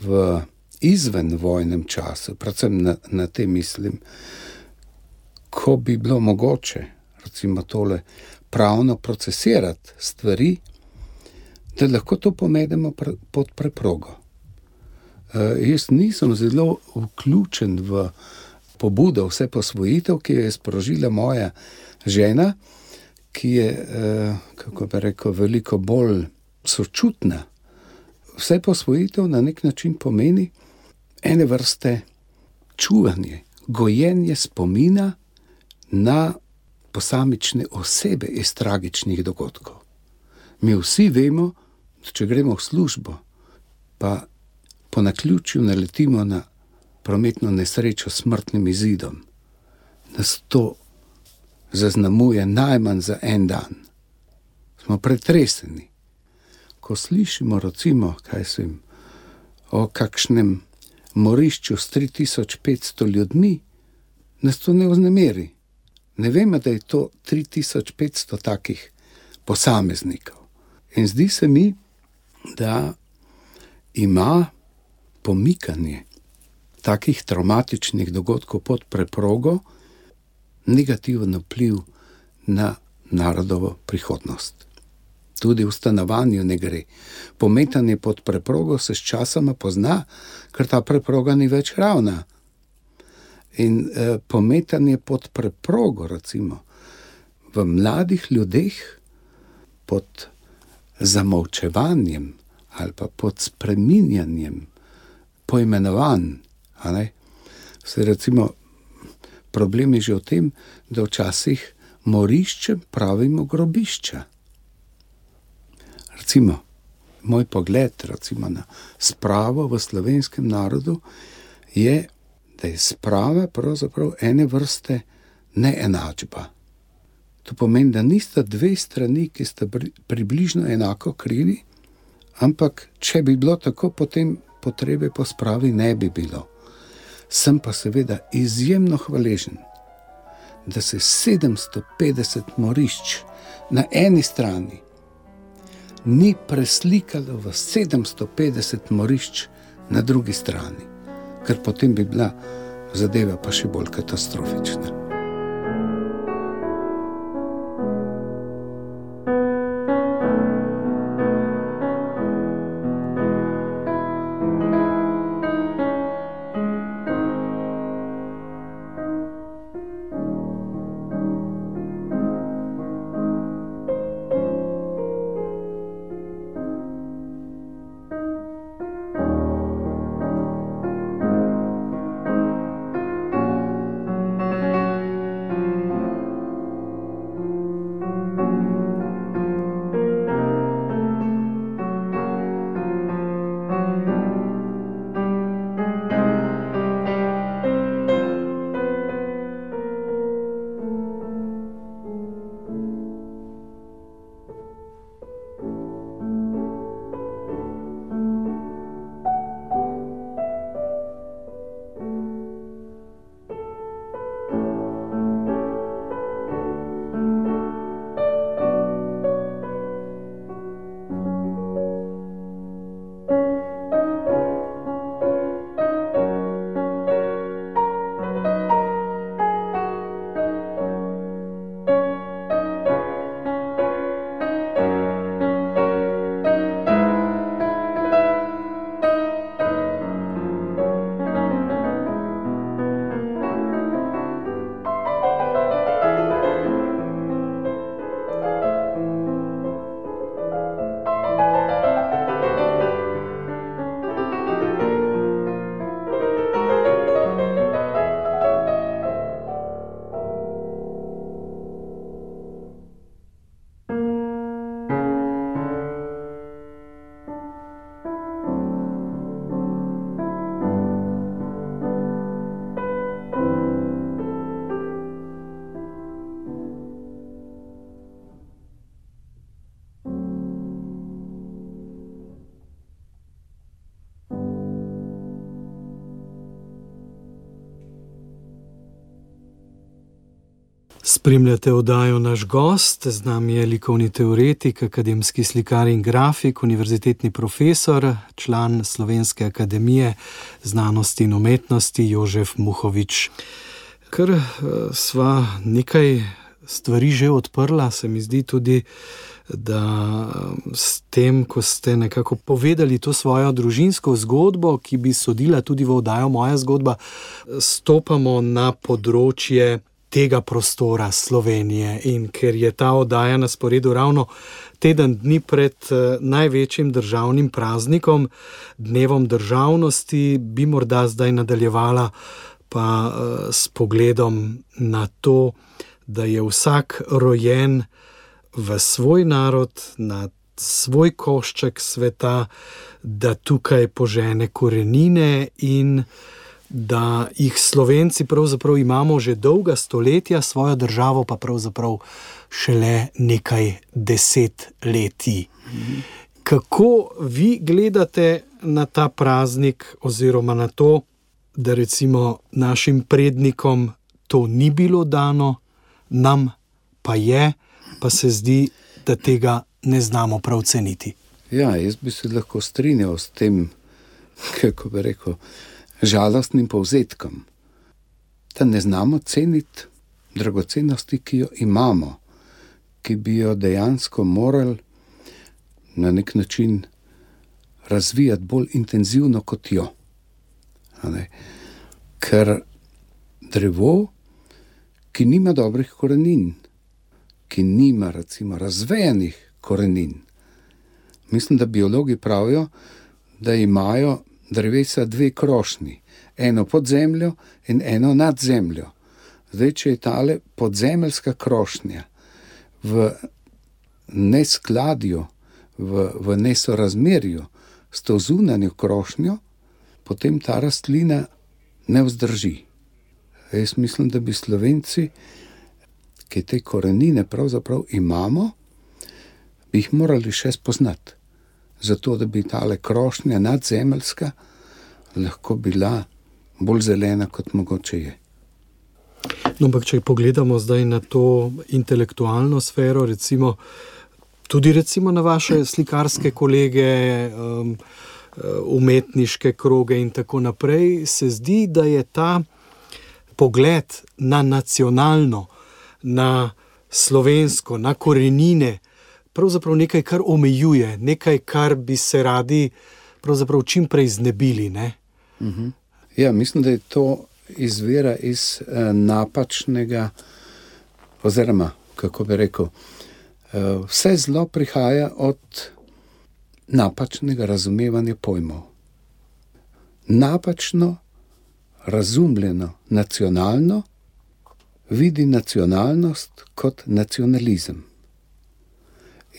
Speaker 3: v izvenvojnem času, predvsem na, na te mislim, ko bi bilo mogoče, recimo tole, pravno procesirati stvari, da lahko to pomedemo pre, pod preprogo. Uh, jaz nisem zelo vključen v pobudo vse posvojitev, ki jo je sprožila moja žena, ki je, uh, kako bi rekel, veliko bolj sočutna. Vse posvojitev na nek način pomeni ene vrste čuvanje, gojenje spomina na posamične osebe iz tragičnih dogodkov. Mi vsi vemo, da če gremo v službo, pa po naključju naletimo na prometno nesrečo s smrtnim izidom, nas to zaznamuje najmanj za en dan. Smo pretreseni. Ko slišimo, recimo, kaj se jim o kakšnem morišču s 3500 ljudmi, nas to ne vznemiri. Ne vemo, da je to 3500 takih posameznikov. In zdi se mi, da ima pomikanje takih traumatičnih dogodkov pod preprogo negativen vpliv na narodovo prihodnost. Tudi v stanovanju ne gre. Pometanje pod preprogo se sčasoma pozna, ker ta preproga ni več ravna. In eh, pometanje pod preprogo, recimo v mladih ljudeh, pod zamovčevanjem ali pa pod spreminjanjem poimenovanj. Se recimo, problem je že v tem, da včasih morišče pravimo grobišče. Recimo, moj pogled recimo, na spravo v slovenskem narodu je, da je sprava pravzaprav ene vrste neenačba. To pomeni, da nista dve strani, ki sta približno enako krivi, ampak če bi bilo tako, potem potrebe po spravi ne bi bilo. Sem pa seveda izjemno hvaležen, da se 750 morišč na eni strani ni preslikalo v 750 morišč na drugi strani ker potem bi bila zadeva pa še bolj katastrofična.
Speaker 2: Spremljate oddajo naš gost, z nami je likovni teoretik, akademski slikar in grafik, univerzitetni profesor, član Slovenske akademije znanosti in umetnosti Jožef Muhovič. Ker uh, sva nekaj stvari že odprla, se mi zdi tudi, da s tem, ko ste nekako povedali to svojo družinsko zgodbo, ki bi sodila tudi v oddajo Moja zgodba, stopamo na področje tega prostora Slovenije. In ker je ta oddaja na sporedu ravno teden dni pred eh, največjim državnim praznikom, dnevom državnosti, bi morda zdaj nadaljevala pa eh, s pogledom na to, da je vsak rojen v svoj narod, na svoj košček sveta, da tukaj požene korenine in da jih Slovenci pravzaprav imamo že dolga stoletja, svojo državo pa pravzaprav šele nekaj desetletij. Kako vi gledate na ta praznik, oziroma na to, da recimo našim prednikom to ni bilo dano, nam pa je, pa se zdi, da tega ne znamo prav ceniti?
Speaker 3: Ja, jaz bi se lahko strinjal s tem, kako bi rekel žalostnim povzetkom, da ne znamo ceniti dragocenosti, ki jo imamo, ki bi jo dejansko morali na nek način razvijati bolj intenzivno kot jo. Ker drevo, ki nima dobrih korenin, ki nima recimo razvejenih korenin, mislim, da biologi pravijo, da imajo drevesa dve krošnji, eno pod zemljo in eno nad zemljo. Zdaj, če je tale podzemeljska krošnja v neskladju, v, v nesorazmerju s to zunanjo krošnjo, potem ta rastlina ne vzdrži. Jaz mislim, da bi slovenci, ki te korenine pravzaprav imamo, bi jih morali še spoznati zato da bi ta krošnja nadzemeljska lahko bila bolj zelena, kot mogoče je.
Speaker 2: No, ampak, če pogledamo zdaj na to intelektualno sfero, recimo, tudi recimo na vaše slikarske kolege, um, umetniške kroge in tako naprej, se zdi, da je ta pogled na nacionalno, na slovensko, na korenine, pravzaprav nekaj, kar omejuje, nekaj, kar bi se radi čim prej znebili. Uh
Speaker 3: mhm. -huh. ja, mislim, da je to izvira iz uh, napačnega, oziroma kako bi rekel, uh, vse zlo prihaja od napačnega razumevanja pojmov. Napačno razumljeno nacionalno vidi nacionalnost kot nacionalizem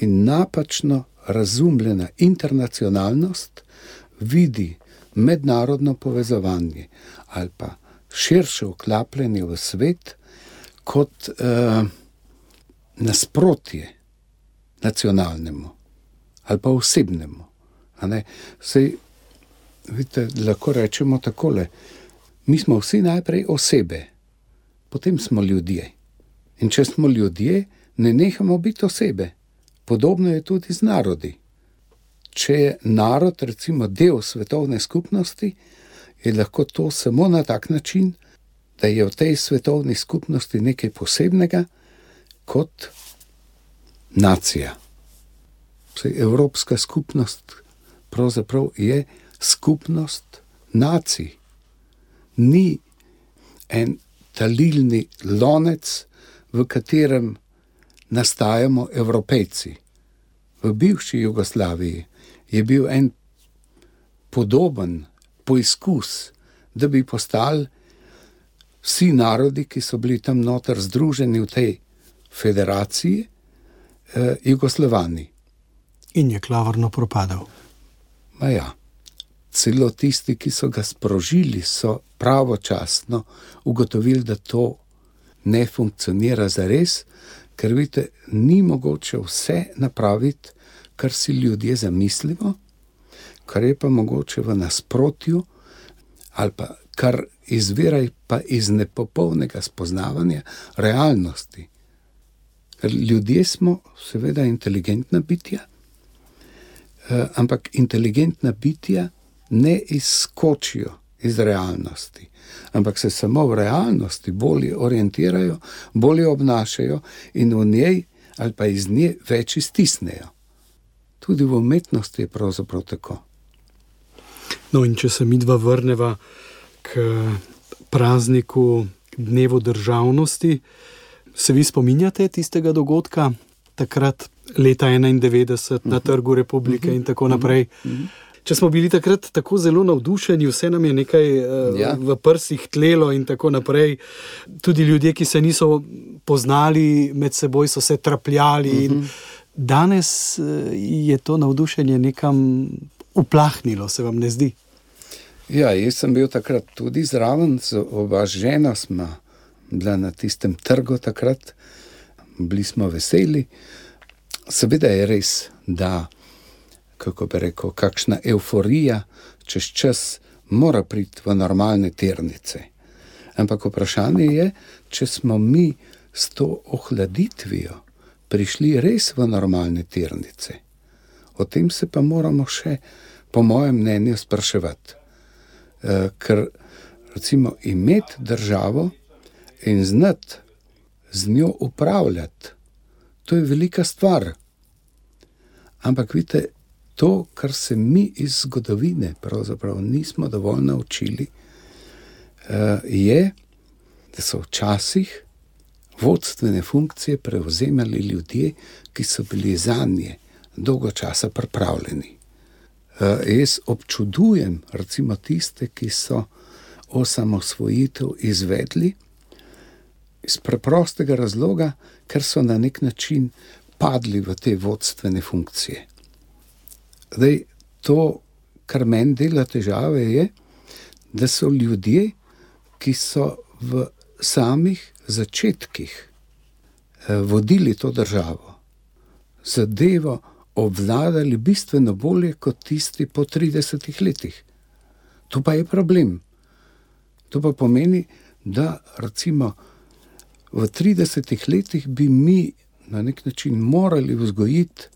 Speaker 3: in napačno razumljena internacionalnost vidi mednarodno povezovanje ali pa širše vklapljanje v svet kot eh, nasprotje nacionalnemu ali pa osebnemu. Sej, vidite, lahko rečemo takole: mi smo vsi najprej osebe, potem smo ljudje. In če smo ljudje, ne nehamo biti osebe. Podobno je tudi z narodi. Če je narod, recimo, del svetovne skupnosti, je lahko to samo na tak način, da je v tej svetovni skupnosti nekaj posebnega kot nacija. Vse Evropska skupnost pravzaprav je skupnost nacij. Ni en talilni lonec, v katerem nastajamo evropejci. V bivši Jugoslaviji je bil en podoben poizkus, da bi postali vsi narodi, ki so bili tam noter združeni v tej federaciji, eh, Jugoslovani.
Speaker 2: In je klavrno propadal.
Speaker 3: Ja. Celo tisti, ki so ga sprožili, so pravočasno ugotovili, da to ne funkcionira za res, ker vidite, ni mogoče vse napraviti, kar si ljudje zamislimo, kar je pa mogoče v nasprotju, ali pa kar izvira pa iz nepopolnega spoznavanja realnosti. Ker ljudje smo, seveda, inteligentna bitja, eh, ampak inteligentna bitja ne izskočijo iz realnosti, ampak se samo v realnosti bolje orientirajo, bolje obnašajo in v njej ali pa iz nje več iztisnejo. Tudi v umetnosti je pravzaprav tako.
Speaker 2: No, in če se mi dva vrneva k prazniku Dnevu državnosti, se vi spominjate tistega dogodka, takrat leta 91 na Trgu Republike in tako naprej. Če smo bili takrat tako zelo navdušeni, vse nam je nekaj uh, ja. v prsih tlelo in tako naprej. Tudi ljudje, ki se niso poznali med seboj, so se trapljali. Uh -huh. Danes je to navdušenje nekam uplahnilo, se vam ne zdi?
Speaker 3: Ja, jaz sem bil takrat tudi zraven, oba žena smo bila na tistem trgu takrat, bili smo veseli. Seveda je res, da, kako bi rekel, kakšna euforija čez čas mora priti v normalne ternice. Ampak vprašanje je, če smo mi s to ohladitvijo prišli res v normalne ternice. O tem se pa moramo še, po mojem mnenju, spraševati. Eh, ker recimo imeti državo in znati z njo upravljati, to je velika stvar. Ampak vidite, to, kar se mi iz zgodovine pravzaprav nismo dovolj naučili, eh, je, da so včasih vodstvene funkcije prevzemali ljudje, ki so bili za nje dolgo časa pripravljeni. Uh, jaz občudujem, recimo, tiste, ki so osamosvojitev izvedli iz preprostega razloga, ker so na nek način padli v te vodstvene funkcije. Zdaj, to, kar meni dela težave, je, da so ljudje, ki so v samih začetkih eh, vodili to državo, zadevo obvladali bistveno bolje kot tisti po 30 letih. To pa je problem. To pa pomeni, da recimo v 30 letih bi mi na nek način morali vzgojiti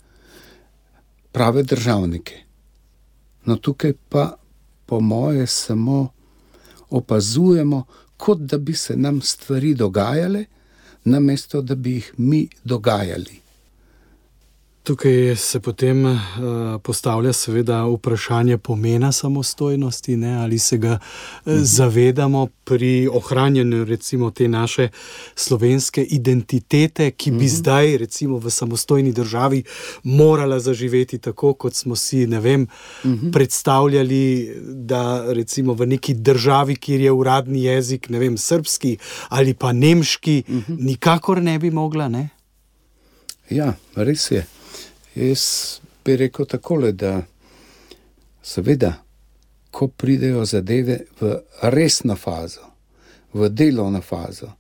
Speaker 3: prave državnike. No, tukaj pa, po moje, samo opazujemo, kot da bi se nam stvari dogajale, namesto da bi jih mi dogajali.
Speaker 2: Tukaj se potem uh, postavlja, seveda, vprašanje pomena samostojnosti, ne? ali se ga uh, mhm. zavedamo pri ohranjanju, recimo, te naše slovenske identitete, ki bi mhm. zdaj, recimo, v samostojni državi morala zaživeti tako, kot smo si, vem, mhm. predstavljali, da recimo v neki državi, kjer je uradni jezik, ne vem, srpski ali pa nemški, mhm. nikakor ne bi mogla. Ne?
Speaker 3: Ja, res je. Jaz bi rekel takole, da seveda, ko pridejo zadeve v resno fazo, v delovno fazo,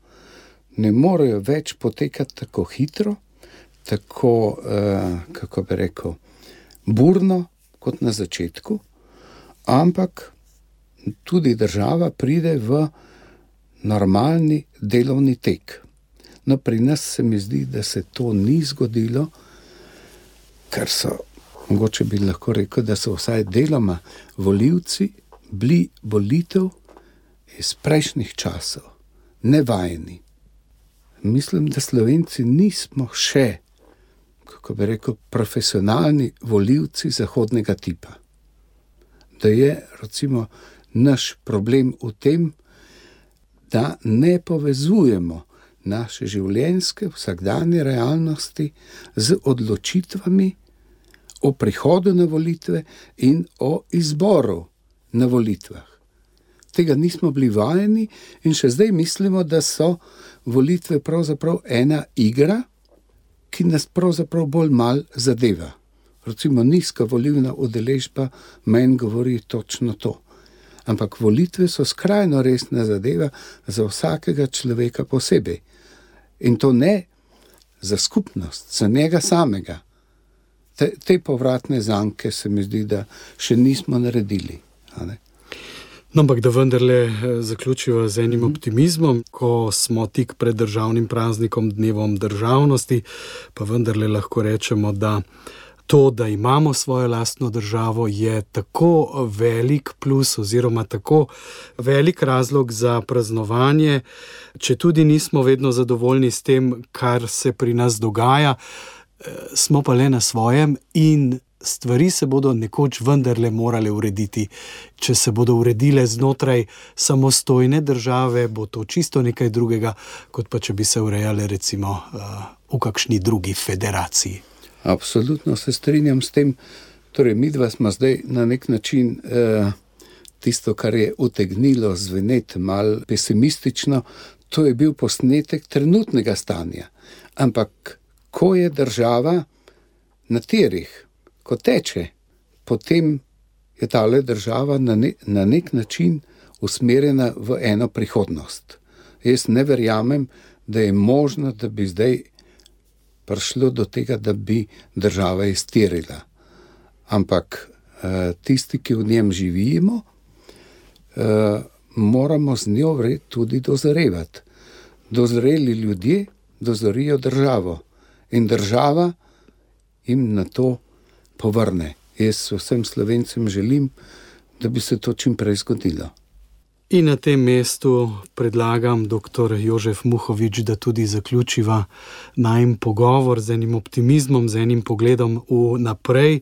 Speaker 3: ne morejo več potekati tako hitro, tako, eh, kako bi rekel, burno kot na začetku, ampak tudi država pride v normalni delovni tek. No, pri nas se mi zdi, da se to ni zgodilo ker so, mogoče bi lahko rekel, da so vsaj deloma voljivci bili volitev iz prejšnjih časov, nevajeni. Mislim, da slovenci nismo še, kako bi rekel, profesionalni voljivci zahodnega tipa. Da je recimo naš problem v tem, da ne povezujemo naše življenjske, vsakdanje realnosti z odločitvami, o prihodu na volitve in o izboru na volitvah. Tega nismo bili vajeni in še zdaj mislimo, da so volitve pravzaprav ena igra, ki nas pravzaprav bolj mal zadeva. Recimo nizka volivna udeležba meni govori točno to. Ampak volitve so skrajno resna zadeva za vsakega človeka posebej. In to ne za skupnost, za njega samega, te, te povratne zanke se mi zdi, da še nismo naredili.
Speaker 2: No, ampak da vendarle eh, zaključiva z enim optimizmom, ko smo tik pred državnim praznikom, dnevom državnosti, pa vendarle lahko rečemo, da to, da imamo svojo lastno državo, je tako velik plus, oziroma tako velik razlog za praznovanje, če tudi nismo vedno zadovoljni s tem, kar se pri nas dogaja, smo pa le na svojem in. Stvari se bodo nekoč vendarle morale urediti. Če se bodo uredile znotraj samostojne države, bo to čisto nekaj drugega, kot pa če bi se urejale recimo eh, v kakšni drugi federaciji.
Speaker 3: Absolutno se strinjam s tem. Torej, mi dva smo zdaj na nek način eh, tisto, kar je utegnilo zveneti malo pesimistično. To je bil posnetek trenutnega stanja. Ampak, ko je država na tirih, ko teče, potem je ta le država na, ne, na nek način usmerjena v eno prihodnost. Jaz ne verjamem, da je možno, da bi zdaj prišlo do tega, da bi država iztirila. Ampak eh, tisti, ki v njem živimo, eh, moramo z njo tudi dozorevati. Dozoreli ljudje dozorijo državo in država jim na to povrne. Jaz vsem slovencem želim, da bi se to čim prej zgodilo.
Speaker 2: In na tem mestu predlagam dr. Jožef Muhovič, da tudi zaključiva najmen pogovor z enim optimizmom, z enim pogledom v naprej,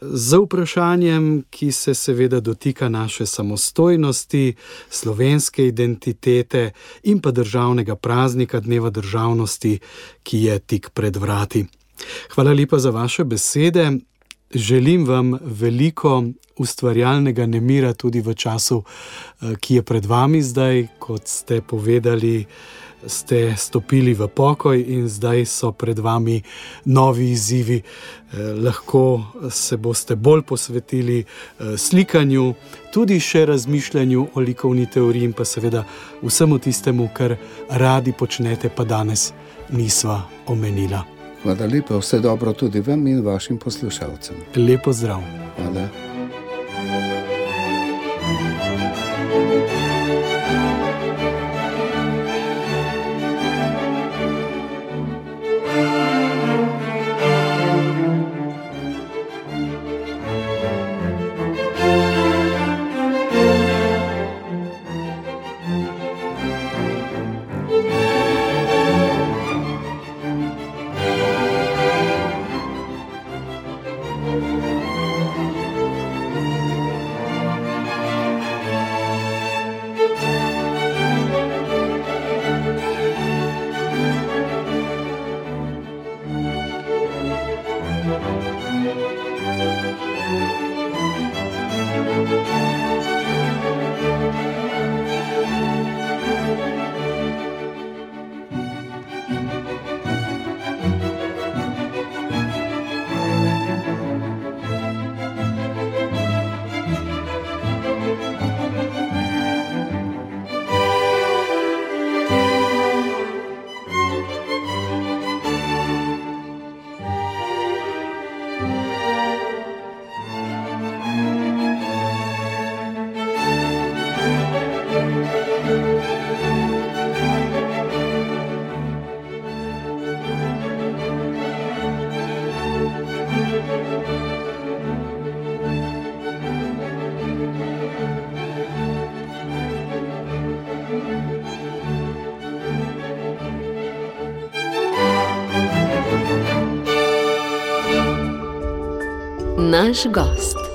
Speaker 2: z vprašanjem, ki se seveda dotika naše samostojnosti, slovenske identitete in pa državnega praznika, dneva državnosti, ki je tik pred vrati. Hvala lepa za vaše besede. Želim vam veliko ustvarjalnega nemira tudi v času, eh, ki je pred vami zdaj, kot ste povedali. Ste stopili v pokoj, in zdaj so pred vami novi izzivi. Eh, lahko se boste bolj posvetili eh, slikanju, tudi še razmišljanju o likovni teoriji, in pa seveda vsemu tistemu, kar radi počnete, pa danes nisva omenila.
Speaker 3: Hvala lepa, vse dobro tudi vam in vašim poslušalcem.
Speaker 2: Lepo zdrav.
Speaker 3: Hvala.
Speaker 1: Naš gost.